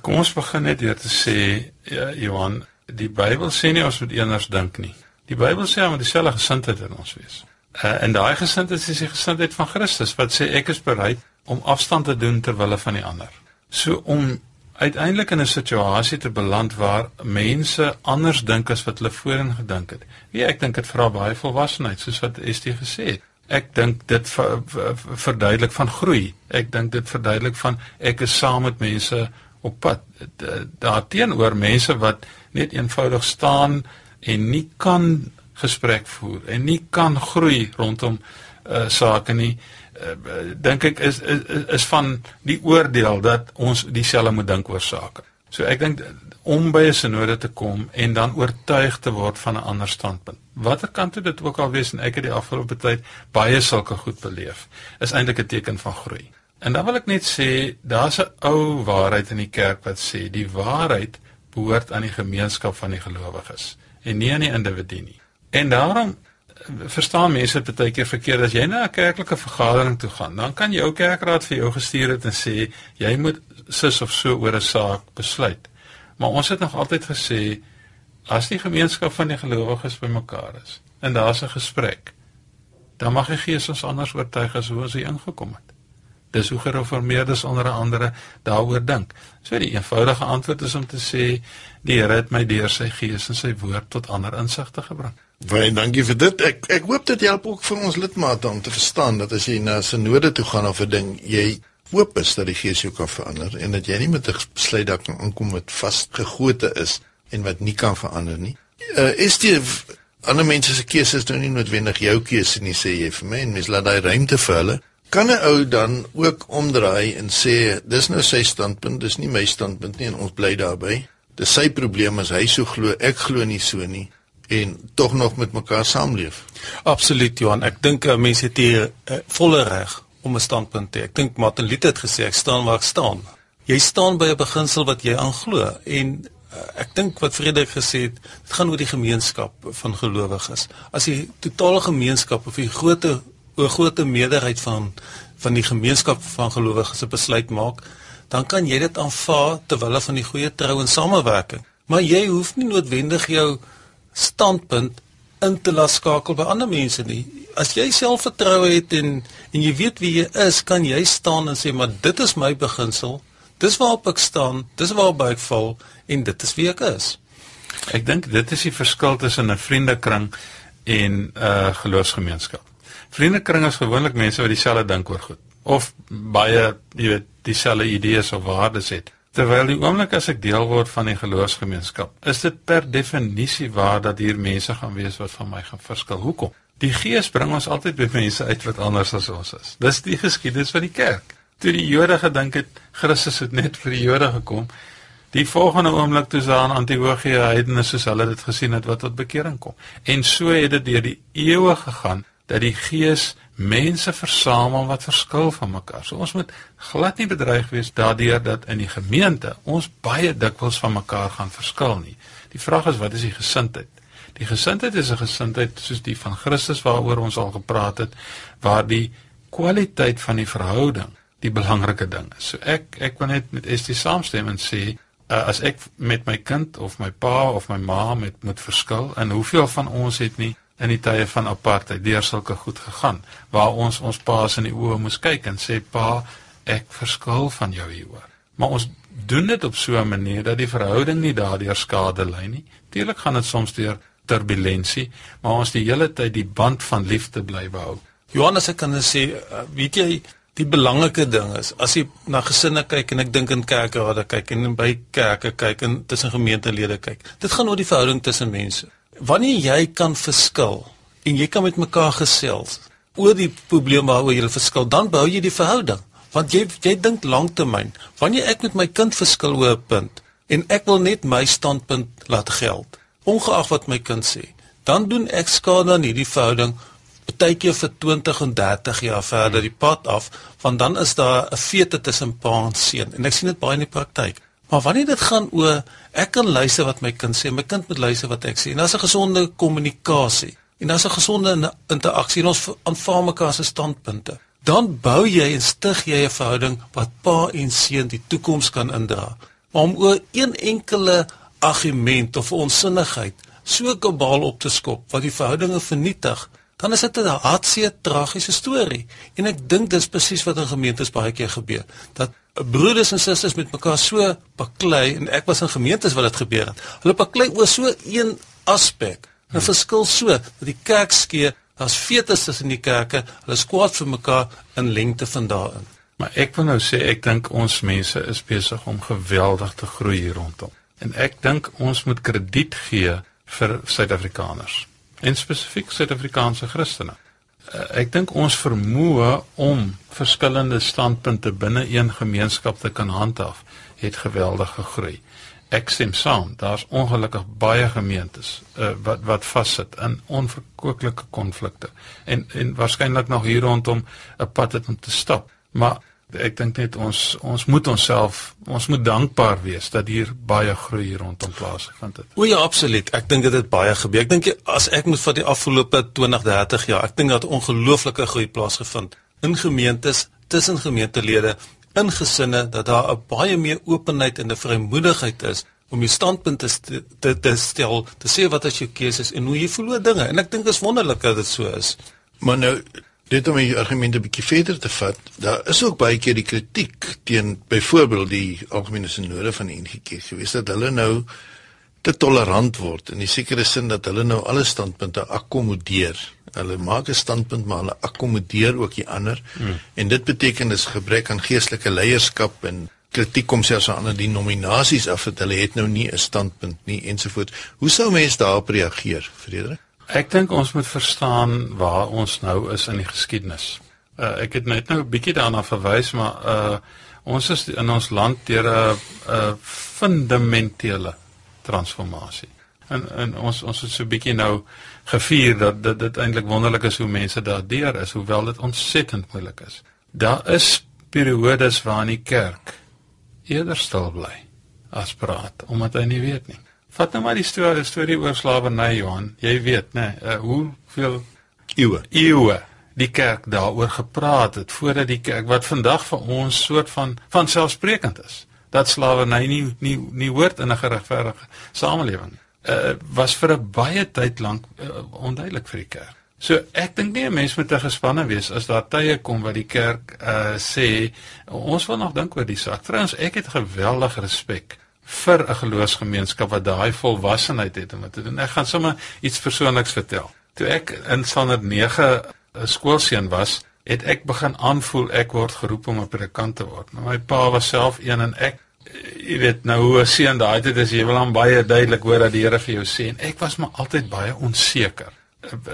Kom ons begin net deur te sê ja, Johan, die Bybel sê nie ons moet eenders dink nie. Die Bybel sê ons moet dieselfde gesindheid in ons wees. Uh, en daai gesindheid is die gesindheid van Christus wat sê ek is bereid om afstand te doen ter wille van die ander. So om uiteindelik in 'n situasie te beland waar mense anders dink as wat hulle voorheen gedink het. Wie ek dink dit vra baie volwassenheid soos wat Estie gesê het. Ek dink dit ver, ver, verduidelik van groei. Ek dink dit verduidelik van ek is saam met mense op pad. Daarteenoor mense wat net eenvoudig staan en nie kan gesprek voer en nie kan groei rondom uh, sake nie uh, dink ek is, is is van die oordeel dat ons dieselfde moet dink oor sake. So ek dink om by 'n sinode te kom en dan oortuig te word van 'n ander standpunt. Watter kant toe dit ook al wees en ek het die afgelope tyd baie sulke goed beleef, is eintlik 'n teken van groei. En dan wil ek net sê, daar's 'n ou waarheid in die kerk wat sê die waarheid behoort aan die gemeenskap van die gelowiges en nie aan die individu nie. En daarom verstaan mense dit baie keer verkeerd as jy na 'n kerklike vergadering toe gaan, dan kan jou kerkraad vir jou gestuur het en sê jy moet sis of so oor 'n saak besluit. Maar ons het nog altyd gesê as die gemeenskap van die gelowiges bymekaar is en daar's 'n gesprek, dan mag die Gees ons anders oortuig as hoe ons hier ingekom het. Dis hoe gereformeerdes onder andere daaroor dink. So die eenvoudige antwoord is om te sê die Here het my deur sy Gees en sy woord tot ander insigte gebring. Baie dankie vir dit. Ek ek hoop dit help ook vir ons lidmate om te verstaan dat as jy na sinode toe gaan of 'n ding, jy hoop is dat die Gees jou kan verander en dat jy nie met 'n besluit daar kan aankom wat vasgegote is en wat nie kan verander nie. Uh, is dit ander mense se keuses nou nie noodwendig jou keuse nie sê jy vir my en mens laat daai ruimte vir hulle. Kan 'n ou dan ook omdraai en sê dis nou sy standpunt, dis nie my standpunt nie en ons bly daarbey. Dis sy probleem as hy so glo, ek glo nie so nie en tog nog met mekaar saamleef. Absoluut Johan, ek dink uh, mense het hier uh, volle reg om 'n standpunt te hê. Ek dink Martin Luther het gesê ek staan waar ek staan. Jy staan by 'n beginsel wat jy aanglo en uh, ek dink wat Frederik gesê het, dit gaan oor die gemeenskap van gelowiges. As die totale gemeenskap of die grootte oor grootte meerderheid van van die gemeenskap van gelowiges 'n besluit maak, dan kan jy dit aanvaar terwyl hulle van die goeie trou en samewerking. Maar jy hoef nie noodwendig jou standpunt in te laat skakel by ander mense nie. As jy selfvertroue het en en jy weet wie jy is, kan jy staan en sê maar dit is my beginsel. Dis waarop ek staan, dis waarop ek val en dit is wie ek is. Ek dink dit is die verskil tussen 'n vriendekring en 'n uh, geloofsgemeenskap. Vriendekring is gewoonlik mense wat dieselfde dink oor goed of baie, jy weet, dieselfde idees of waardes het. Terwyl die oomblik as ek deel word van die geloofsgemeenskap, is dit per definisie waar dat hier mense gaan wees wat van my gaan verskil. Hoekom? Die Gees bring ons altyd by mense uit wat anders as ons is. Dis die geskiedenis van die kerk. Toe die Jode gedink het Christus het net vir die Jode gekom, die volgende oomblik toe se aan Antiochië heidene soos hulle dit gesien het wat tot bekering kom. En so het dit deur die eeue gegaan dat die Gees mense versamel wat verskil van mekaar. So ons moet glad nie bedreig wees daardeur dat in die gemeente ons baie dikwels van mekaar gaan verskil nie. Die vraag is wat is die gesindheid? Die gesindheid is 'n gesindheid soos die van Christus waaroor ons al gepraat het, waar die kwaliteit van die verhouding die belangrike ding is. So ek ek wil net met Estie saamstem en sê uh, as ek met my kind of my pa of my ma met moet verskil en hoeveel van ons het nie in die tye van apartheid. Deur sulke goed gegaan waar ons ons paas in die oë moes kyk en sê pa ek verskil van jou hieroor. Maar ons doen dit op so 'n manier dat die verhouding nie daardeur skade ly nie. Natuurlik gaan dit soms deur turbulensie maar ons die hele tyd die band van liefde bly behou Johannes ek kan sê uh, weet jy die belangrike ding is as jy na gesinne kyk en ek dink in kerke waar jy kyk en by kerke kyk en tussen gemeentelede kyk dit gaan oor die verhouding tussen mense wanneer jy kan verskil en jy kan met mekaar gesels oor die probleem waaroor jy verskil, dan bou jy die verhouding. Want jy jy dink lanktermyn. Wanneer ek met my kind verskil oor 'n punt en ek wil net my standpunt laat geld, ongeag wat my kind sê, dan doen ek skade aan hierdie verhouding partykeer vir 20 en 30 jaar verder die pad af, want dan is daar 'n feete tussen pa en seun en ek sien dit baie in die praktyk. Maar wanneer dit gaan oor ek kan luister wat my kind sê, my kind moet luister wat ek sê. En daar's 'n gesonde kommunikasie en daar's 'n gesonde interaksie en ons aanvaar mekaar se standpunte. Dan bou jy en stig jy 'n verhouding wat pa en seun die toekoms kan indra. Maar om oor een enkele argument of 'n onsinnigheid so kabaal op te skop wat die verhoudinge vernietig, dan is dit 'n hartseer tragiese storie. En ek dink dis presies wat in gemeentes baie keer gebeur. Dat broeders en susters met mekaar so baklei en ek was in gemeentes waar dit gebeur het. Hulle baklei oor so een aspek. 'n hmm. Verskil so dat die kerk skeer, daar's fetusse in die kerke, hulle is kwaad vir mekaar in lengte van daarin. Maar ek wil nou sê ek dink ons mense is besig om geweldig te groei hier rondom. En ek dink ons moet krediet gee vir Suid-Afrikaners en spesifiek Suid-Afrikaanse Christene. Uh, ek dink ons vermoë om verskillende standpunte binne een gemeenskap te kan handhaaf, het geweldig gegroei. Ek stem saam, daar's ongelukkig baie gemeentes uh, wat wat vassit in onverkoeklike konflikte en en waarskynlik nog hier rondom 'n pad het om te stap. Maar ek dink net ons ons moet onsself ons moet dankbaar wees dat hier baie groei hier rondom plaasgevind het. O ja, absoluut. Ek dink dit het baie gebeur. Ek dink as ek moet vir die afgelope 20, 30 jaar, ek dink dat ongelooflike groei plaasgevind in gemeentes, tussen gemeentelede, in gesinne dat daar 'n baie meer openheid en 'n vrymoedigheid is om jou standpunte te, te te stel, te sê wat as jou keuses en hoe jy voel oor dinge. En ek dink dit is wonderlik dat dit so is. Maar nou Dit om die argumente 'n bietjie verder te vat, daar is ook baie keer die kritiek teen byvoorbeeld die algemene sinode van die NG gewees dat hulle nou te tolerant word in die sekere sin dat hulle nou alle standpunte akkommodeer. Hulle maak 'n standpunt maar hulle akkommodeer ook die ander. Hmm. En dit beteken dis gebrek aan geestelike leierskap en kritiek kom selfs aan ander denominasies af dat hulle het nou nie 'n standpunt nie ensovoorts. Hoe sou mense daarop reageer, Frederik? Ek dink ons moet verstaan waar ons nou is in die geskiedenis. Uh, ek het net nou 'n bietjie daarna verwys, maar uh ons is in ons land deur 'n 'n fundamentele transformasie. En en ons ons het so 'n bietjie nou gevier dat dit dit eintlik wonderlik is hoe mense daardeur is, hoewel dit ontsettend moeilik is. Daar is periodes waarin die kerk eerder stil bly as praat, omdat hy nie weet nie. Vat nou maar die storie, storie oor slawerny Johan. Jy weet, né, nee, uh, hoeveel eeue eeue die kerk daaroor gepraat het voordat die kerk wat vandag vir ons soort van van selfsprekend is dat slawerny nie nie nie hoort in 'n geregverdige samelewing. Uh was vir 'n baie tyd lank uh, onduidelik vir die kerk. So ek dink nie 'n mens moet te gespanne wees as daar tye kom wat die kerk uh sê ons wil nog dink oor die saak. Trouens ek het geweldige respek vir 'n geloofsgemeenskap wat daai volwassenheid het om te doen. Ek gaan sommer iets persoonliks vertel. Toe ek in standaard 9 'n skoolseun was, het ek begin aanvoel ek word geroep om 'n predikant te word. Nou my pa was self een en ek jy weet nou hoe 'n seun daai tyd is jy wil hom baie duidelik hoor dat die Here vir jou sê en ek was maar altyd baie onseker.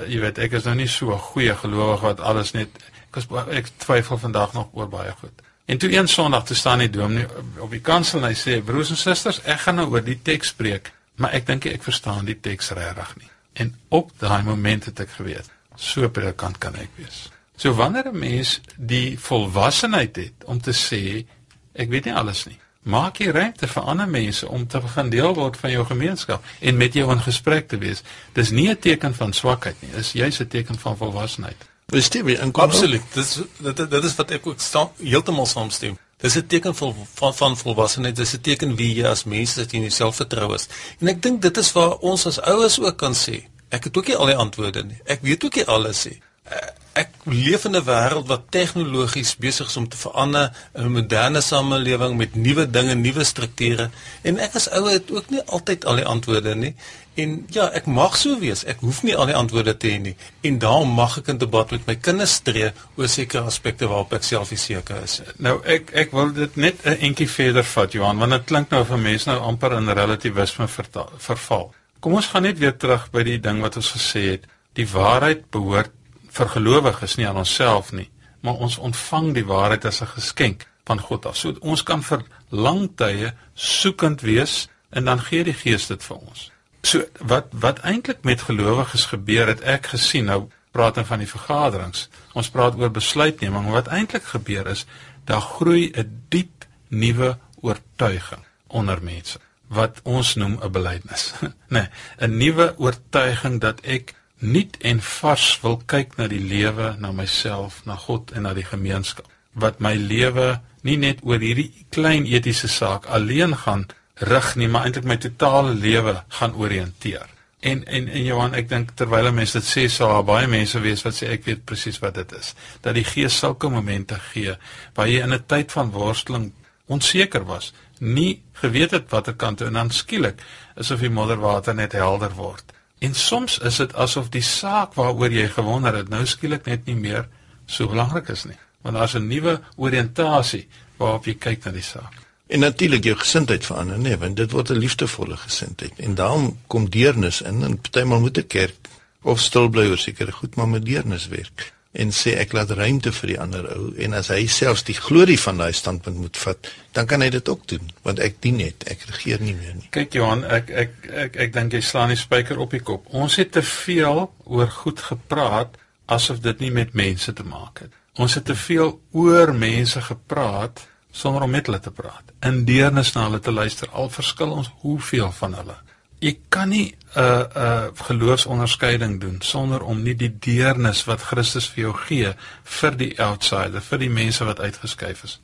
Jy weet ek is nou nie so 'n goeie gelowige wat alles net ek was ek twyfel vandag nog oor baie goed. En toe een Sondag te staan die dominee op die kansel en hy sê broers en susters, ek gaan nou oor die teks spreek, maar ek dink ek verstaan die teks regtig nie. En op daai oomblik het ek geweet, so predikant kan ek wees. So wanneer 'n mens die volwassenheid het om te sê ek weet nie alles nie, maak jy ruimte vir ander mense om te begin deel word van jou gemeenskap en met jou in gesprek te wees. Dis nie 'n teken van swakheid nie, dis juis 'n teken van volwassenheid. Bestem jy inkom? Absoluut. Dis dit dit is wat ek ook staan heeltemal saamstem. Dis 'n teken van van, van volwassenheid. Dis 'n teken wie jy as mens is dat jy in jouself vertrou is. En ek dink dit is waar ons as ouers ook kan sê. Ek het ook nie al die antwoorde nie. Ek weet ook nie alles nie. Uh, ek leef in 'n wêreld wat tegnologies besig is om te verander 'n moderne samelewing met nuwe dinge, nuwe strukture en ek as ouer het ook nie altyd al die antwoorde nie. En ja, ek mag so wees. Ek hoef nie al die antwoorde te hê nie. En daarom mag ek in debat met my kinders tree oor sekere aspekte waarop ek self seker is. Nou ek ek wil dit net 'n entjie verder vat Johan, want dit klink nou vir mense nou amper in relativisme verval. Kom ons gaan net weer terug by die ding wat ons gesê het. Die waarheid behoort vir gelowiges nie aan onsself nie, maar ons ontvang die waarheid as 'n geskenk van God af. So ons kan vir lang tye soekend wees en dan gee die Gees dit vir ons. So wat wat eintlik met gelowiges gebeur het ek gesien nou praat van die vergaderings. Ons praat oor besluitneming. Wat eintlik gebeur is, daar groei 'n diep nuwe oortuiging onder mense wat ons noem 'n belydenis. nee, 'n nuwe oortuiging dat ek nuut en vars wil kyk na die lewe, na myself, na God en na die gemeenskap. Wat my lewe nie net oor hierdie klein etiese saak alleen gaan rig nie, maar eintlik my totale lewe gaan orienteer. En en en Johan, ek dink terwyl mense dit sê, sal daar baie mense wees wat sê ek weet presies wat dit is. Dat die Gees sulke momente gee waar jy in 'n tyd van worsteling onseker was, nie geweet het watter kant toe en dan skielik asof die modderwater net helder word. En soms is dit asof die saak waaroor jy gewonder het nou skielik net nie meer so belangrik is nie, want daar's 'n nuwe oriëntasie waarop jy kyk na die saak. En natuurlik jou gesindheid verander, nee, want dit word 'n liefdevolle gesindheid. En daarom kom deernis in en partymal moet 'n kerk of stil bly oor sekere goed, maar met deernis werk en sê ek laat ruimte vir die ander ou en as hy selfs die glorie van daai standpunt moet vat, dan kan hy dit ook doen, want ek dien net, ek regeer nie meer nie. Kyk Johan, ek ek ek ek dink jy slaan die spyker op die kop. Ons het te veel oor goed gepraat asof dit nie met mense te maak het. Ons het te veel oor mense gepraat sonder om met hulle te praat. In deernis na hulle te luister, al verskil ons hoeveel van hulle. Jy kan nie 'n uh, 'n uh, geloofsonderskeiding doen sonder om nie die deernis wat Christus vir jou gee vir die outsider, vir die mense wat uitgeskuif is,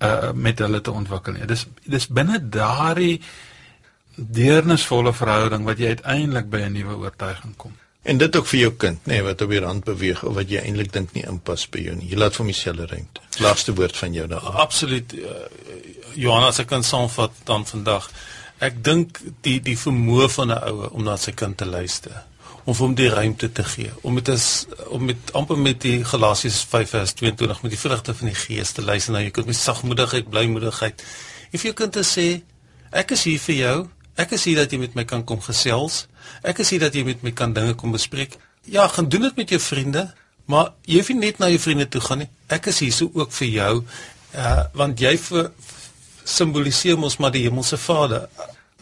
uh met hulle te ontwikkel nie. Dis dis binne daardie deernisvolle verhouding wat jy uiteindelik by 'n nuwe oortuiging kom. En dit ook vir jou kind, nê, nee, wat op die rand beweeg of wat jy eintlik dink nie inpas by jou nie. Jy laat vir homself ruimte. Laaste woord van jou daar. Absoluut. Uh, Johanna se kan saamvat dan vandag. Ek dink die die vermoë van 'n ouer om na sy kind te luister, om vir hom die ruimte te gee, om met as om met amper met die Galasiërs 5:22 met die vrugte van die Gees te luister na jou kind met sagmoedigheid, blymoedigheid. En vir jou kind te sê, ek is hier vir jou. Ek is hier dat jy met my kan kom gesels. Ek is hier dat jy met my kan dinge kom bespreek. Ja, gaan doen dit met jou vriende, maar jy hoef nie net na jou vriende toe gaan nie. Ek is hier so ook vir jou. Uh want jy vir simboliseer mos maar die hemelse Vader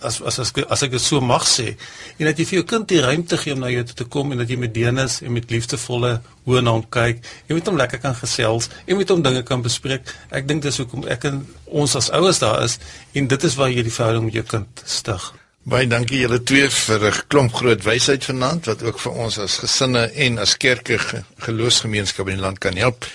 as as as, as ek dit so mag sê en dat jy vir jou kind die ruimte gee om na jou toe te kom en dat jy met deernis en met liefdevolle oë na hom kyk jy moet hom lekker kan gesels en met hom dinge kan bespreek ek dink dis hoekom ek en ons as ouers daar is en dit is waar jy die verhouding met jou kind stig Baie dankie julle twee vir 'n klomp groot wysheid vanaand wat ook vir ons as gesinne en as kerke geloofsgemeenskap in die land kan help.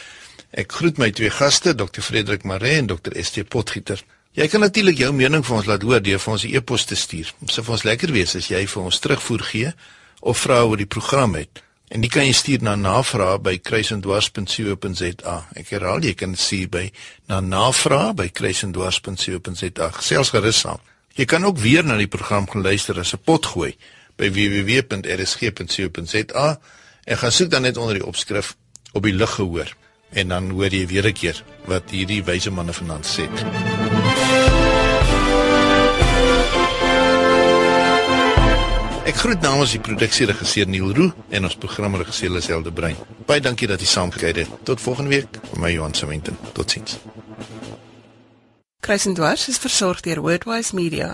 Ek groet my twee gaste, Dr. Frederik Maree en Dr. ST Potgieter. Jy kan natuurlik jou mening vir ons laat hoor deur vir ons 'n e-pos te stuur. Dit sou vir ons lekker wees as jy vir ons terugvoer gee of vra oor die program het. En dit kan jy stuur na navraag by kruisendwars.co.za. Ek herhaal, jy kan stuur by na navraag by kruisendwars.co.za. Selfs gerus saam. Jy kan ook weer na die program gaan luister as 'n potgooi by www.rsg.co.za en gaan soek dan net onder die opskrif op die lig gehoor en dan hoor jy weer 'n keer wat hierdie wyse manne vanaand sê. Ek groet namens die produksieregisseur Neil Roo en ons programregisseur Liselde Brein. Baie dankie dat jy saamgekyk het. Tot volgende week. My Johan Samenten. Totsiens. Kruisendwars is versorg deur Wordwise Media.